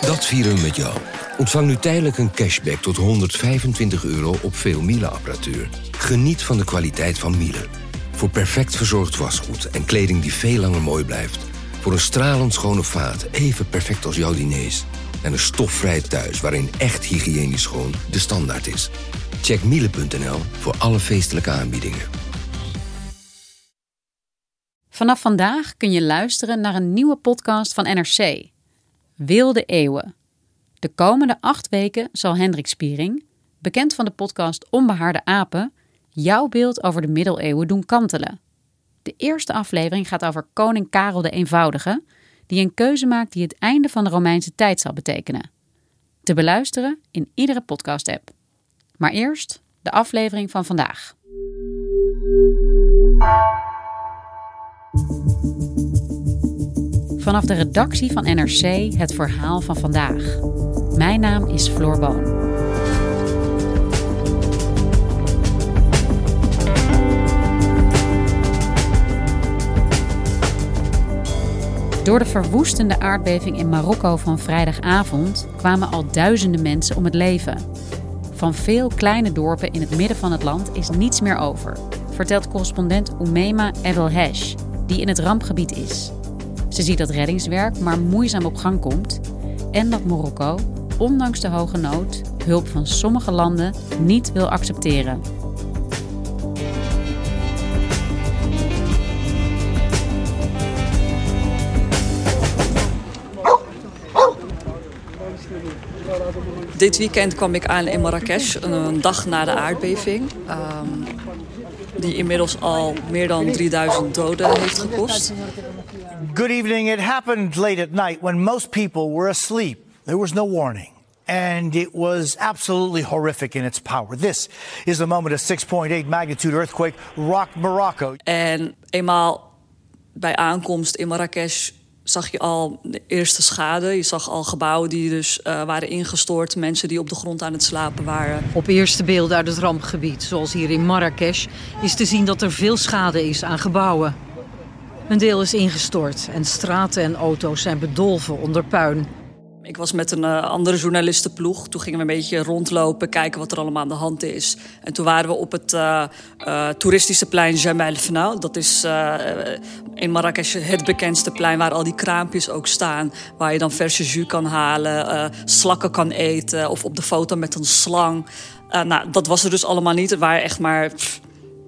Dat vieren we met jou. Ontvang nu tijdelijk een cashback tot 125 euro op veel Miele-apparatuur. Geniet van de kwaliteit van Miele. Voor perfect verzorgd wasgoed en kleding die veel langer mooi blijft. Voor een stralend schone vaat, even perfect als jouw diners. En een stofvrij thuis waarin echt hygiënisch schoon de standaard is. Check miele.nl voor alle feestelijke aanbiedingen. Vanaf vandaag kun je luisteren naar een nieuwe podcast van NRC. Wilde Eeuwen. De komende acht weken zal Hendrik Spiering, bekend van de podcast Onbehaarde Apen, jouw beeld over de middeleeuwen doen kantelen. De eerste aflevering gaat over koning Karel de Eenvoudige, die een keuze maakt die het einde van de Romeinse tijd zal betekenen. Te beluisteren in iedere podcast-app. Maar eerst de aflevering van vandaag. Vanaf de redactie van NRC het verhaal van vandaag. Mijn naam is Floor Boon. Door de verwoestende aardbeving in Marokko van vrijdagavond kwamen al duizenden mensen om het leven. Van veel kleine dorpen in het midden van het land is niets meer over, vertelt correspondent Oumema Evelhesh, die in het rampgebied is. Ze ziet dat reddingswerk maar moeizaam op gang komt en dat Marokko, ondanks de hoge nood, hulp van sommige landen niet wil accepteren. Dit weekend kwam ik aan in Marrakesh, een dag na de aardbeving. Um, die inmiddels al meer dan 3000 doden heeft gekost. Good evening. It happened late at night when most people were asleep. There was no warning. And it was absolutely horrific in its power. This is the moment a 6.8 magnitude earthquake rocked Morocco. En eenmaal bij aankomst in Marrakesh zag je al de eerste schade. Je zag al gebouwen die dus uh, waren ingestort. Mensen die op de grond aan het slapen waren. Op eerste beelden uit het rampgebied, zoals hier in Marrakesh... is te zien dat er veel schade is aan gebouwen. Een deel is ingestort en straten en auto's zijn bedolven onder puin. Ik was met een uh, andere journalistenploeg. Toen gingen we een beetje rondlopen, kijken wat er allemaal aan de hand is. En toen waren we op het uh, uh, toeristische plein Jamal Fnau. Dat is in Marrakesh het bekendste plein waar al die kraampjes ook staan. Waar je dan verse jus kan halen, slakken kan eten of op de foto met een slang. nou, dat was er dus allemaal niet. Het waren echt maar...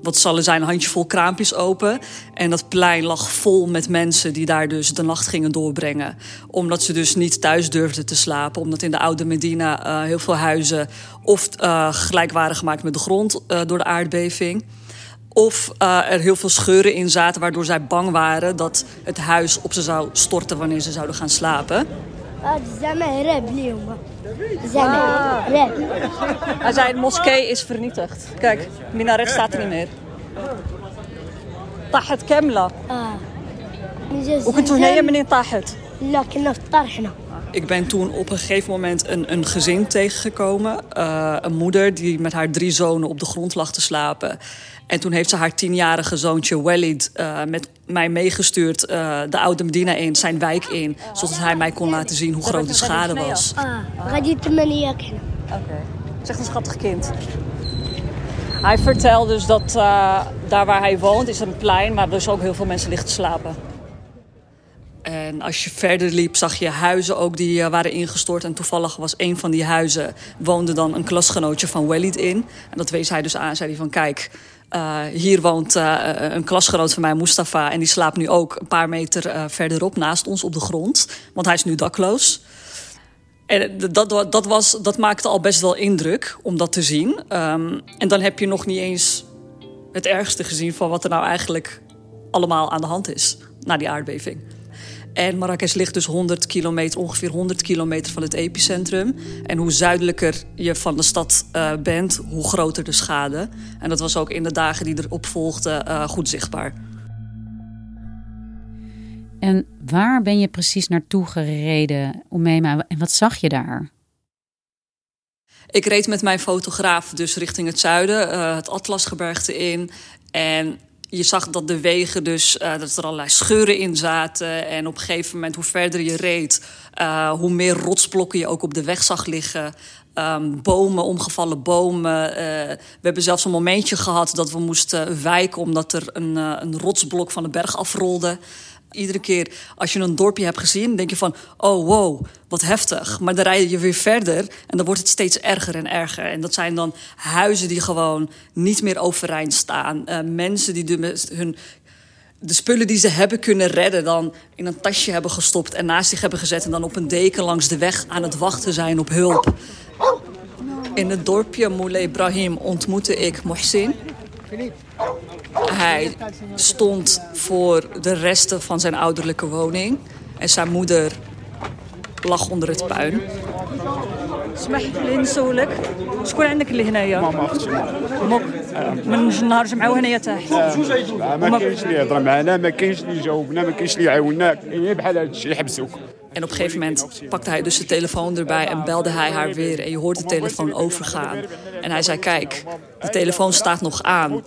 wat zal er zijn, een handjevol kraampjes open. En dat plein lag vol met mensen die daar dus de nacht gingen doorbrengen. Omdat ze dus niet thuis durfden te slapen. Omdat in de oude Medina uh, heel veel huizen of uh, gelijk waren gemaakt met de grond uh, door de aardbeving. Of er heel veel scheuren in zaten waardoor zij bang waren dat het huis op ze zou storten wanneer ze zouden gaan slapen. Hij zei, de moskee is vernietigd. Kijk, minaret staat er niet meer. طاحت كاملة وكنتوا هنايا منين طاحت؟ لا كنا في طرحنا ik ben toen op een gegeven moment een, een gezin tegengekomen. Uh, een moeder die met haar drie zonen op de grond lag te slapen. En toen heeft ze haar tienjarige zoontje Walid uh, met mij meegestuurd uh, de oude Medina in, zijn wijk in. Zodat hij mij kon laten zien hoe groot de schade was. Oké, okay. zegt een schattig kind. Hij vertelt dus dat uh, daar waar hij woont is een plein, maar dus ook heel veel mensen liggen te slapen. En als je verder liep, zag je huizen ook die uh, waren ingestort. En toevallig was een van die huizen, woonde dan een klasgenootje van Walid in. En dat wees hij dus aan, zei hij van kijk, uh, hier woont uh, een klasgenoot van mij, Mustafa. En die slaapt nu ook een paar meter verderop naast ons op de grond. Want hij is nu dakloos. En dat, dat, was, dat maakte al best wel indruk om dat te zien. Um, en dan heb je nog niet eens het ergste gezien van wat er nou eigenlijk allemaal aan de hand is na die aardbeving. En Marrakesh ligt dus 100 kilometer, ongeveer 100 kilometer van het epicentrum. En hoe zuidelijker je van de stad uh, bent, hoe groter de schade. En dat was ook in de dagen die erop volgden uh, goed zichtbaar. En waar ben je precies naartoe gereden, Omema? En wat zag je daar? Ik reed met mijn fotograaf dus richting het zuiden, uh, het Atlasgebergte in. En je zag dat de wegen dus, uh, dat er allerlei scheuren in zaten. En op een gegeven moment, hoe verder je reed, uh, hoe meer rotsblokken je ook op de weg zag liggen. Um, bomen, omgevallen bomen. Uh, we hebben zelfs een momentje gehad dat we moesten wijken omdat er een, een rotsblok van de berg afrolde. Iedere keer als je een dorpje hebt gezien, denk je van: oh wow, wat heftig. Maar dan rij je weer verder en dan wordt het steeds erger en erger. En dat zijn dan huizen die gewoon niet meer overeind staan. Uh, mensen die de, hun, de spullen die ze hebben kunnen redden, dan in een tasje hebben gestopt en naast zich hebben gezet. En dan op een deken langs de weg aan het wachten zijn op hulp. In het dorpje Moulay Ibrahim ontmoette ik Mohsin. Hij stond voor de resten van zijn ouderlijke woning. En zijn moeder lag onder het puin. اسمح لي نسولك شكون عندك اللي هنايا؟ ماما اختي امك من النهار جمعوا هنايا تحت ما كاينش اللي يهضر معنا ما كاينش اللي يجاوبنا ما كاينش اللي يعاوننا بحال هذا الشيء يحبسوك En op een gegeven moment pakte hij dus de telefoon erbij en belde hij haar weer. En je hoort de telefoon overgaan. En hij zei, kijk, de telefoon staat nog aan.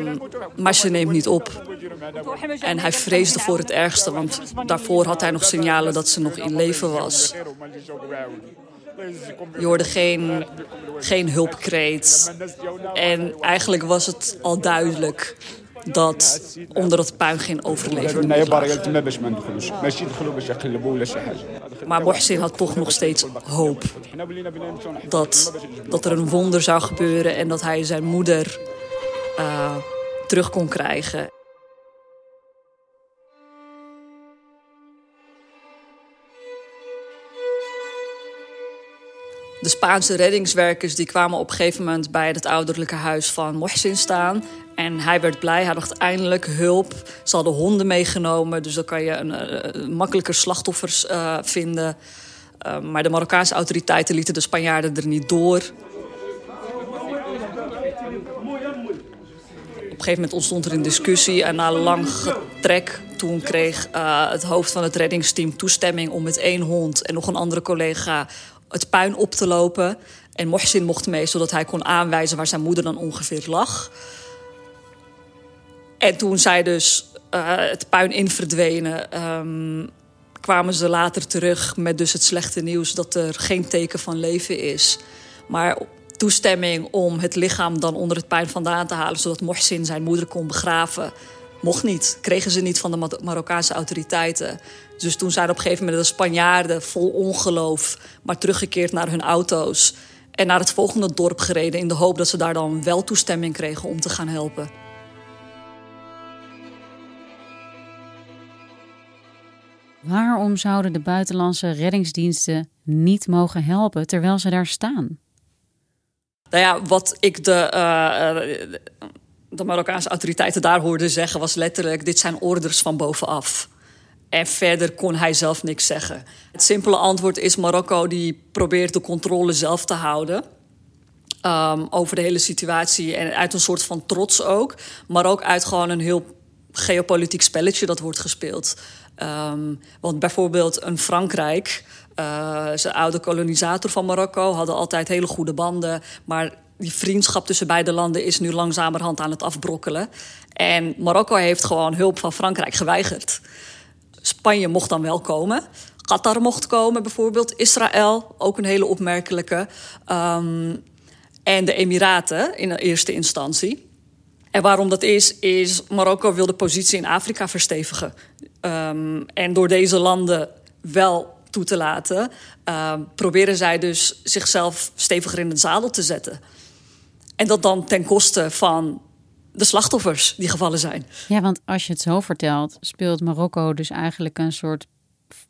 Um, maar ze neemt niet op. En hij vreesde voor het ergste, want daarvoor had hij nog signalen dat ze nog in leven was. Je hoorde geen, geen hulpkreet. En eigenlijk was het al duidelijk dat onder het puin geen overleving Maar Mohsin had toch nog steeds hoop. Dat, dat er een wonder zou gebeuren en dat hij zijn moeder uh, terug kon krijgen. De Spaanse reddingswerkers die kwamen op een gegeven moment bij het ouderlijke huis van Mohsin staan. En hij werd blij, hij dacht eindelijk hulp. Ze hadden honden meegenomen, dus dan kan je een, uh, makkelijker slachtoffers uh, vinden. Maar de Marokkaanse autoriteiten lieten de Spanjaarden er niet door. Op een gegeven moment ontstond er een discussie en na lang getrek toen kreeg het hoofd van het reddingsteam toestemming om met één hond en nog een andere collega het puin op te lopen. En Mohsin mocht mee, zodat hij kon aanwijzen waar zijn moeder dan ongeveer lag. En toen zij dus uh, het puin in verdwenen, um, kwamen ze later terug met dus het slechte nieuws dat er geen teken van leven is. Maar toestemming om het lichaam dan onder het puin vandaan te halen, zodat Mohsin zijn moeder kon begraven, mocht niet. Kregen ze niet van de Marokkaanse autoriteiten. Dus toen zijn op een gegeven moment de Spanjaarden vol ongeloof, maar teruggekeerd naar hun auto's. En naar het volgende dorp gereden in de hoop dat ze daar dan wel toestemming kregen om te gaan helpen. Waarom zouden de buitenlandse reddingsdiensten niet mogen helpen terwijl ze daar staan? Nou ja, wat ik de, uh, de Marokkaanse autoriteiten daar hoorde zeggen was letterlijk: dit zijn orders van bovenaf. En verder kon hij zelf niks zeggen. Het simpele antwoord is: Marokko die probeert de controle zelf te houden. Um, over de hele situatie. En uit een soort van trots ook. Maar ook uit gewoon een heel geopolitiek spelletje dat wordt gespeeld. Um, want bijvoorbeeld een Frankrijk, uh, zijn oude kolonisator van Marokko, hadden altijd hele goede banden. Maar die vriendschap tussen beide landen is nu langzamerhand aan het afbrokkelen. En Marokko heeft gewoon hulp van Frankrijk geweigerd. Spanje mocht dan wel komen. Qatar mocht komen bijvoorbeeld. Israël, ook een hele opmerkelijke. Um, en de Emiraten in de eerste instantie. En waarom dat is, is Marokko wil de positie in Afrika verstevigen. Um, en door deze landen wel toe te laten, uh, proberen zij dus zichzelf steviger in het zadel te zetten. En dat dan ten koste van de slachtoffers die gevallen zijn. Ja, want als je het zo vertelt, speelt Marokko dus eigenlijk een soort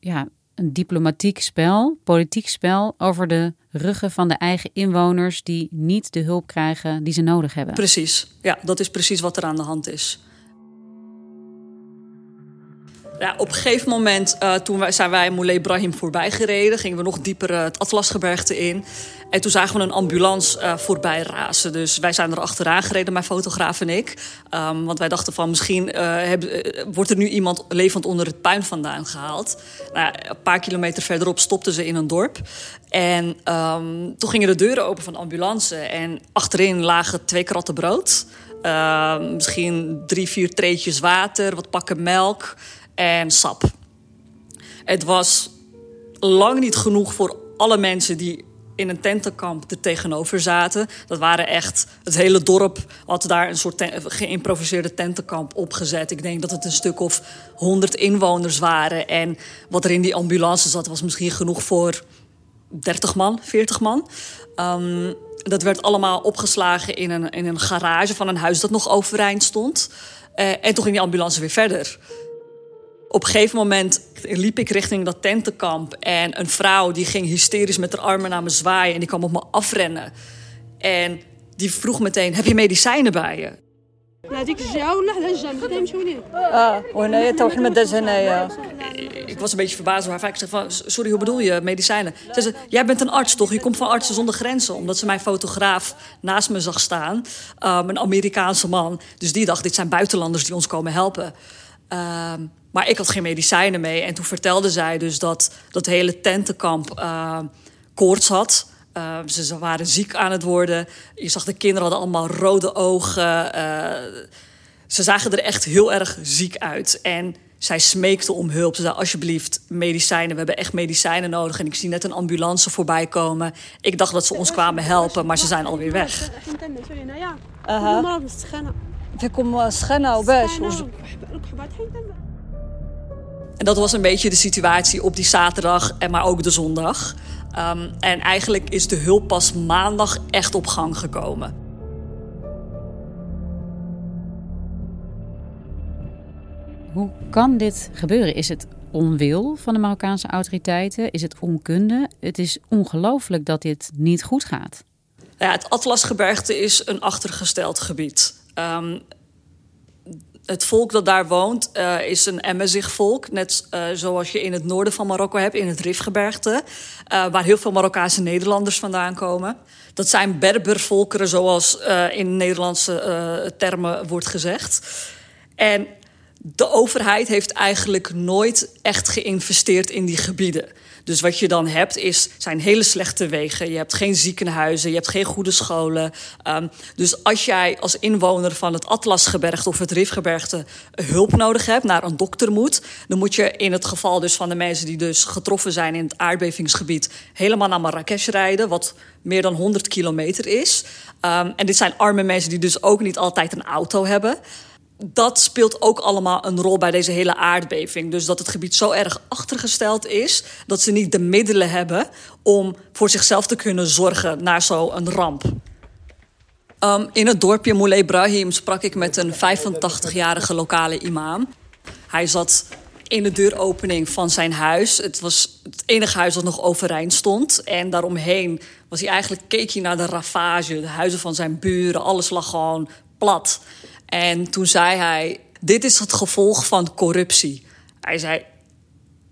ja, een diplomatiek spel, politiek spel over de ruggen van de eigen inwoners die niet de hulp krijgen die ze nodig hebben. Precies, ja, dat is precies wat er aan de hand is. Ja, op een gegeven moment uh, toen wij, zijn wij Moulay Ibrahim voorbij gereden. Gingen we nog dieper uh, het Atlasgebergte in. En toen zagen we een ambulance uh, voorbij razen. Dus wij zijn er achteraan gereden, mijn fotograaf en ik. Um, want wij dachten van misschien wordt er nu iemand levend onder het puin vandaan gehaald. Nou, een paar kilometer verderop stopten ze in een dorp. En um, toen gingen de deuren open van de ambulance. En achterin lagen twee kratten brood. Ehm, misschien drie, vier treetjes water, wat pakken melk en sap. Het was lang niet genoeg voor alle mensen die in een tentenkamp er tegenover zaten. Dat waren echt, het hele dorp had daar een soort geïmproviseerde tentenkamp opgezet. Ik denk dat het een stuk of honderd inwoners waren. En wat er in die ambulance zat, was misschien genoeg voor 30 man, 40 man. Um, dat werd allemaal opgeslagen in een, in een garage van een huis dat nog overeind stond. Uh, en toen ging die ambulance weer verder. Op een gegeven moment liep ik richting dat tentenkamp. En een vrouw die ging hysterisch met haar armen naar me zwaaien. En die kwam op me afrennen. En die vroeg meteen, heb je medicijnen bij je? Ik was een beetje verbaasd door haar vraag. Ik zei van, sorry, hoe bedoel je medicijnen? Ze zei, jij bent een arts toch? Je komt van Artsen zonder Grenzen. Omdat ze mijn fotograaf naast me zag staan. Um, een Amerikaanse man. Dus die dacht, dit zijn buitenlanders die ons komen helpen. Um, maar ik had geen medicijnen mee. En toen vertelde zij dus dat dat hele tentenkamp uh, koorts had. Uh, ze waren ziek aan het worden. Je zag de kinderen hadden allemaal rode ogen. Uh, ze zagen er echt heel erg ziek uit. En zij smeekte om hulp. Ze zei, alsjeblieft, medicijnen. We hebben echt medicijnen nodig. En ik zie net een ambulance voorbij komen. Ik dacht dat ze ons kwamen helpen, maar ze zijn alweer weg. Uh-huh. En dat was een beetje de situatie op die zaterdag, en maar ook de zondag. Um, en eigenlijk is de hulp pas maandag echt op gang gekomen. Hoe kan dit gebeuren? Is het onwil van de Marokkaanse autoriteiten? Is het onkunde? Het is ongelooflijk dat dit niet goed gaat. Ja, het Atlasgebergte is een achtergesteld gebied. Um, het volk dat daar woont uh, is een Emezig volk. Net uh, zoals je in het noorden van Marokko hebt, in het Rifgebergte. Uh, waar heel veel Marokkaanse Nederlanders vandaan komen. Dat zijn Berbervolkeren, zoals in Nederlandse termen wordt gezegd. En de overheid heeft eigenlijk nooit echt geïnvesteerd in die gebieden. Dus wat je dan hebt is, zijn hele slechte wegen. Je hebt geen ziekenhuizen, je hebt geen goede scholen. Um, dus als jij als inwoner van het Atlasgebergte of het Rifgebergte hulp nodig hebt, naar een dokter moet, dan moet je in het geval dus van de mensen die dus getroffen zijn in het aardbevingsgebied helemaal naar Marrakesh rijden, wat meer dan 100 kilometer is. Um, en dit zijn arme mensen die dus ook niet altijd een auto hebben dat speelt ook allemaal een rol bij deze hele aardbeving. Dus dat het gebied zo erg achtergesteld is dat ze niet de middelen hebben om voor zichzelf te kunnen zorgen naar zo'n ramp. Um, in het dorpje Moulay Ibrahim sprak ik met een 85-jarige lokale imam. Hij zat in de deuropening van zijn huis. Het was het enige huis dat nog overeind stond. En daaromheen was hij eigenlijk keek hij naar de ravage, de huizen van zijn buren. Alles lag gewoon plat. En toen zei hij: Dit is het gevolg van corruptie. Hij zei: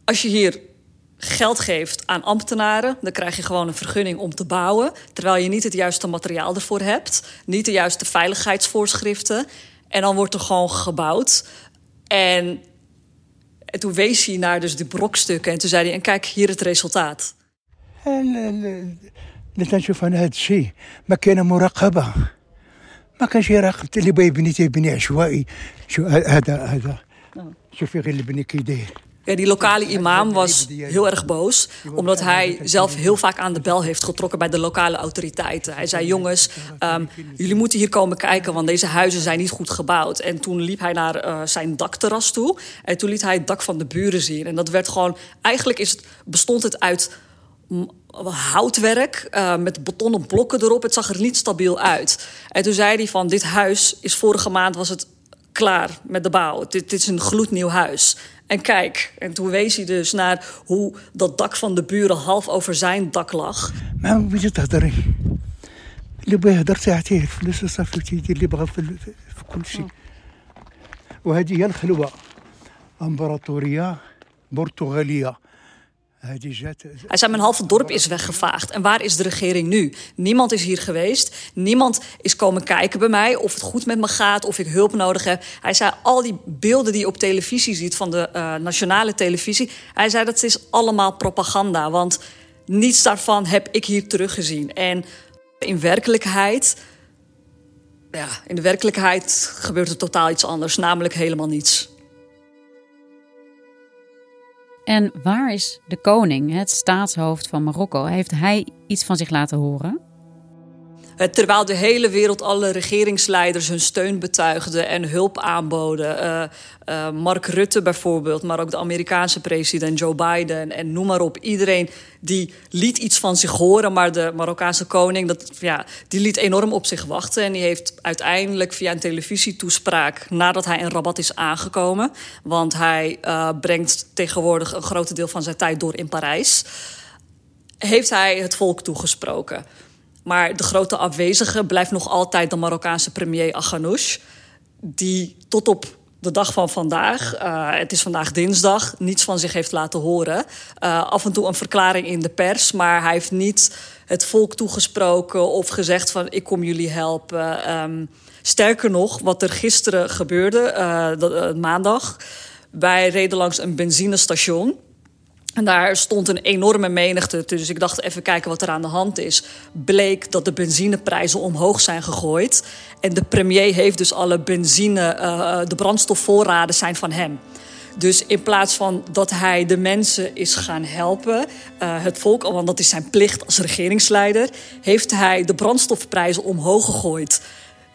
Als je hier geld geeft aan ambtenaren, dan krijg je gewoon een vergunning om te bouwen. Terwijl je niet het juiste materiaal ervoor hebt, niet de juiste veiligheidsvoorschriften. En dan wordt er gewoon gebouwd. En, en toen wees hij naar dus die brokstukken en toen zei hij: En kijk, hier het resultaat. نشوف انا هذا الشيء ما كان مراقبه ما كانش يراقب اللي بغى يبني تيبني عشوائي شو هذا هذا شوفي غير البني كي داير Ja, die lokale imam was heel erg boos, omdat hij zelf heel vaak aan de bel heeft getrokken bij de lokale autoriteiten. Hij zei: Jongens, um, jullie moeten hier komen kijken, want deze huizen zijn niet goed gebouwd. En toen liep hij naar uh, zijn dakterras toe en toen liet hij het dak van de buren zien. En dat werd gewoon, eigenlijk is het, bestond het uit houtwerk uh, met betonnen blokken erop. Het zag er niet stabiel uit. En toen zei hij van, dit huis is vorige maand was het klaar met de bouw. Dit, dit is een gloednieuw huis. En kijk, en toen wees hij dus naar hoe dat dak van de buren half over zijn dak lag. Maar hoe je dat erin? اللي بغى يهضر ساعتين الفلوس صافي تيدير اللي بغى في كل شيء وهذه هي الخلوه امبراطوريه برتغاليه hij zei, mijn halve dorp is weggevaagd. En waar is de regering nu? Niemand is hier geweest. Niemand is komen kijken bij mij of het goed met me gaat, of ik hulp nodig heb. Hij zei, al die beelden die je op televisie ziet van de uh, nationale televisie... hij zei, dat is allemaal propaganda. Want niets daarvan heb ik hier teruggezien. En in werkelijkheid... Ja, in de werkelijkheid gebeurt er totaal iets anders. Namelijk helemaal niets. En waar is de koning, het staatshoofd van Marokko? Heeft hij iets van zich laten horen? Eh, terwijl de hele wereld alle regeringsleiders hun steun betuigden en hulp aanboden. Uh, uh, Mark Rutte bijvoorbeeld, maar ook de Amerikaanse president Joe Biden en noem maar op. Iedereen die liet iets van zich horen, maar de Marokkaanse koning dat, ja, die liet enorm op zich wachten. En die heeft uiteindelijk via een televisietoespraak, nadat hij in Rabat is aangekomen, want hij brengt tegenwoordig een groot deel van zijn tijd door in Parijs, heeft hij het volk toegesproken. Maar de grote afwezige blijft nog altijd de Marokkaanse premier Aghanouch. Die tot op de dag van vandaag, uh, het is vandaag dinsdag, niets van zich heeft laten horen. Uh, af en toe een verklaring in de pers, maar hij heeft niet het volk toegesproken of gezegd van ik kom jullie helpen. Um, sterker nog, wat er gisteren gebeurde, uh, maandag, wij reden langs een benzinestation. En daar stond een enorme menigte. Dus ik dacht even kijken wat er aan de hand is. Bleek dat de benzineprijzen omhoog zijn gegooid. En de premier heeft dus alle benzine, uh, de brandstofvoorraden zijn van hem. Dus in plaats van dat hij de mensen is gaan helpen, uh, het volk, want dat is zijn plicht als regeringsleider, heeft hij de brandstofprijzen omhoog gegooid.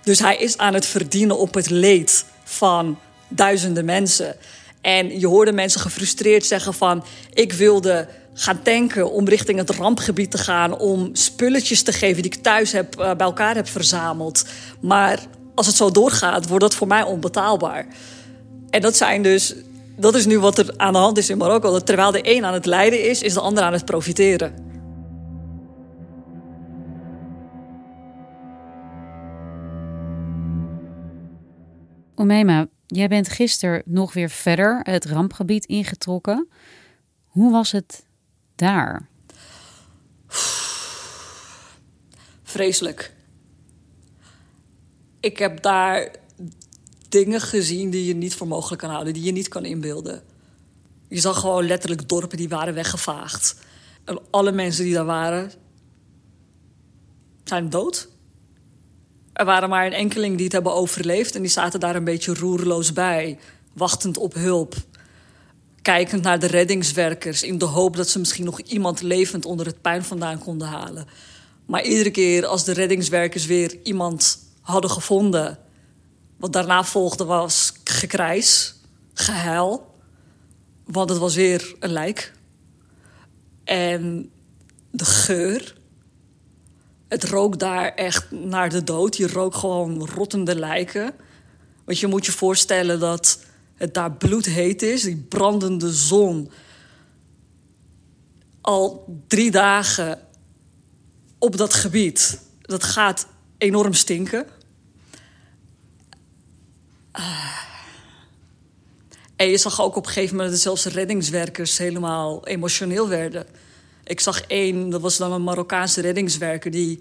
Dus hij is aan het verdienen op het leed van duizenden mensen. En je hoorde mensen gefrustreerd zeggen van... ik wilde gaan tanken om richting het rampgebied te gaan... om spulletjes te geven die ik thuis heb, uh, bij elkaar heb verzameld. Maar als het zo doorgaat, wordt dat voor mij onbetaalbaar. En dat zijn dus... Dat is nu wat er aan de hand is in Marokko. Dat terwijl de een aan het lijden is, is de ander aan het profiteren. Omema, Jij bent gisteren nog weer verder het rampgebied ingetrokken. Hoe was het daar? Vreselijk. Ik heb daar dingen gezien die je niet voor mogelijk kan houden, die je niet kan inbeelden. Je zag gewoon letterlijk dorpen die waren weggevaagd. En alle mensen die daar waren, zijn dood. Er waren maar een enkeling die het hebben overleefd en die zaten daar een beetje roerloos bij, wachtend op hulp. Kijkend naar de reddingswerkers in de hoop dat ze misschien nog iemand levend onder het puin vandaan konden halen. Maar iedere keer als de reddingswerkers weer iemand hadden gevonden, wat daarna volgde was gekrijs, gehuil, want het was weer een lijk. En de geur het rook daar echt naar de dood. Je rook gewoon rottende lijken. Want je moet je voorstellen dat het daar bloedheet is. Die brandende zon. Al drie dagen op dat gebied. Dat gaat enorm stinken. En je zag ook op een gegeven moment dat zelfs reddingswerkers helemaal emotioneel werden. Ik zag één, dat was dan een Marokkaanse reddingswerker... die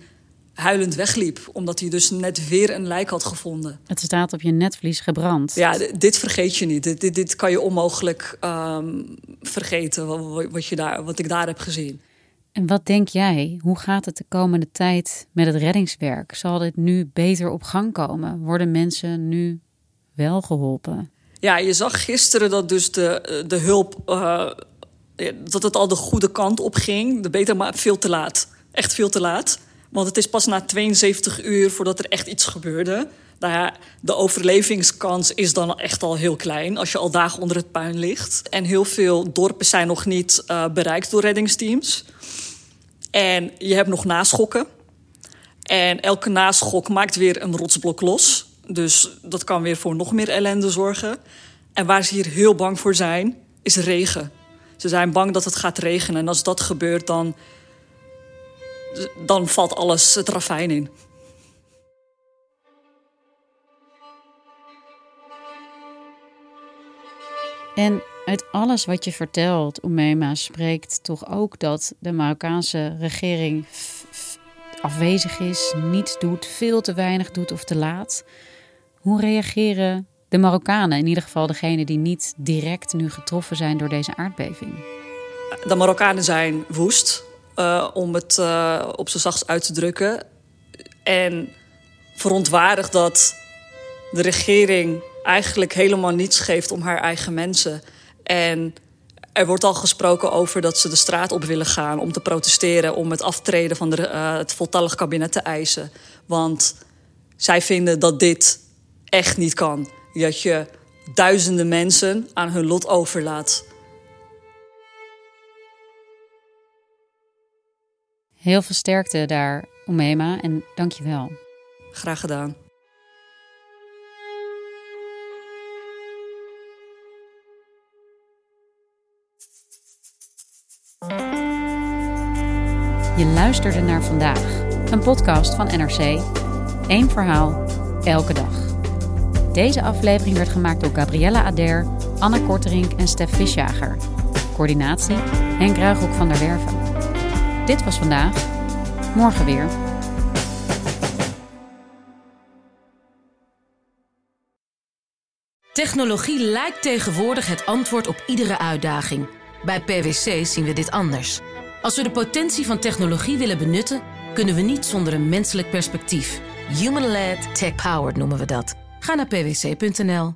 huilend wegliep, omdat hij dus net weer een lijk had gevonden. Het staat op je netvlies gebrand. Ja, dit vergeet je niet. Dit, dit, dit kan je onmogelijk um, vergeten, wat, je daar, wat ik daar heb gezien. En wat denk jij? Hoe gaat het de komende tijd met het reddingswerk? Zal dit nu beter op gang komen? Worden mensen nu wel geholpen? Ja, je zag gisteren dat dus de, de hulp uh, dat het al de goede kant op ging. De beter, maar veel te laat. Echt veel te laat. Want het is pas na 72 uur voordat er echt iets gebeurde. Nou de overlevingskans is dan echt al heel klein als je al dagen onder het puin ligt. En heel veel dorpen zijn nog niet uh, bereikt door reddingsteams. En je hebt nog naschokken. En elke naschok maakt weer een rotsblok los. Dus dat kan weer voor nog meer ellende zorgen. En waar ze hier heel bang voor zijn, is regen. Ze zijn bang dat het gaat regenen. En als dat gebeurt, dan, dan valt alles het ravijn in. En uit alles wat je vertelt, Oemema, spreekt toch ook dat de Marokkaanse regering afwezig is, niets doet, veel te weinig doet of te laat. Hoe reageren de Marokkanen, in ieder geval degenen die niet direct nu getroffen zijn door deze aardbeving? De Marokkanen zijn woest, uh, om het uh, op zijn zachtst uit te drukken. En verontwaardigd dat de regering eigenlijk helemaal niets geeft om haar eigen mensen. En er wordt al gesproken over dat ze de straat op willen gaan om te protesteren, om het aftreden van de, uh, het voltallig kabinet te eisen. Want zij vinden dat dit echt niet kan. Dat je duizenden mensen aan hun lot overlaat. Heel veel sterkte daar, Omema, en dank je wel. Graag gedaan. Je luisterde naar vandaag, een podcast van NRC. Eén verhaal, elke dag. Deze aflevering werd gemaakt door Gabriella Ader, Anna Korterink en Stef Visjager. Coördinatie Henk Ruigrok van der Werven. Dit was vandaag, morgen weer. Technologie lijkt tegenwoordig het antwoord op iedere uitdaging. Bij PwC zien we dit anders. Als we de potentie van technologie willen benutten, kunnen we niet zonder een menselijk perspectief. Human-led, tech-powered noemen we dat. Ga naar pwc.nl.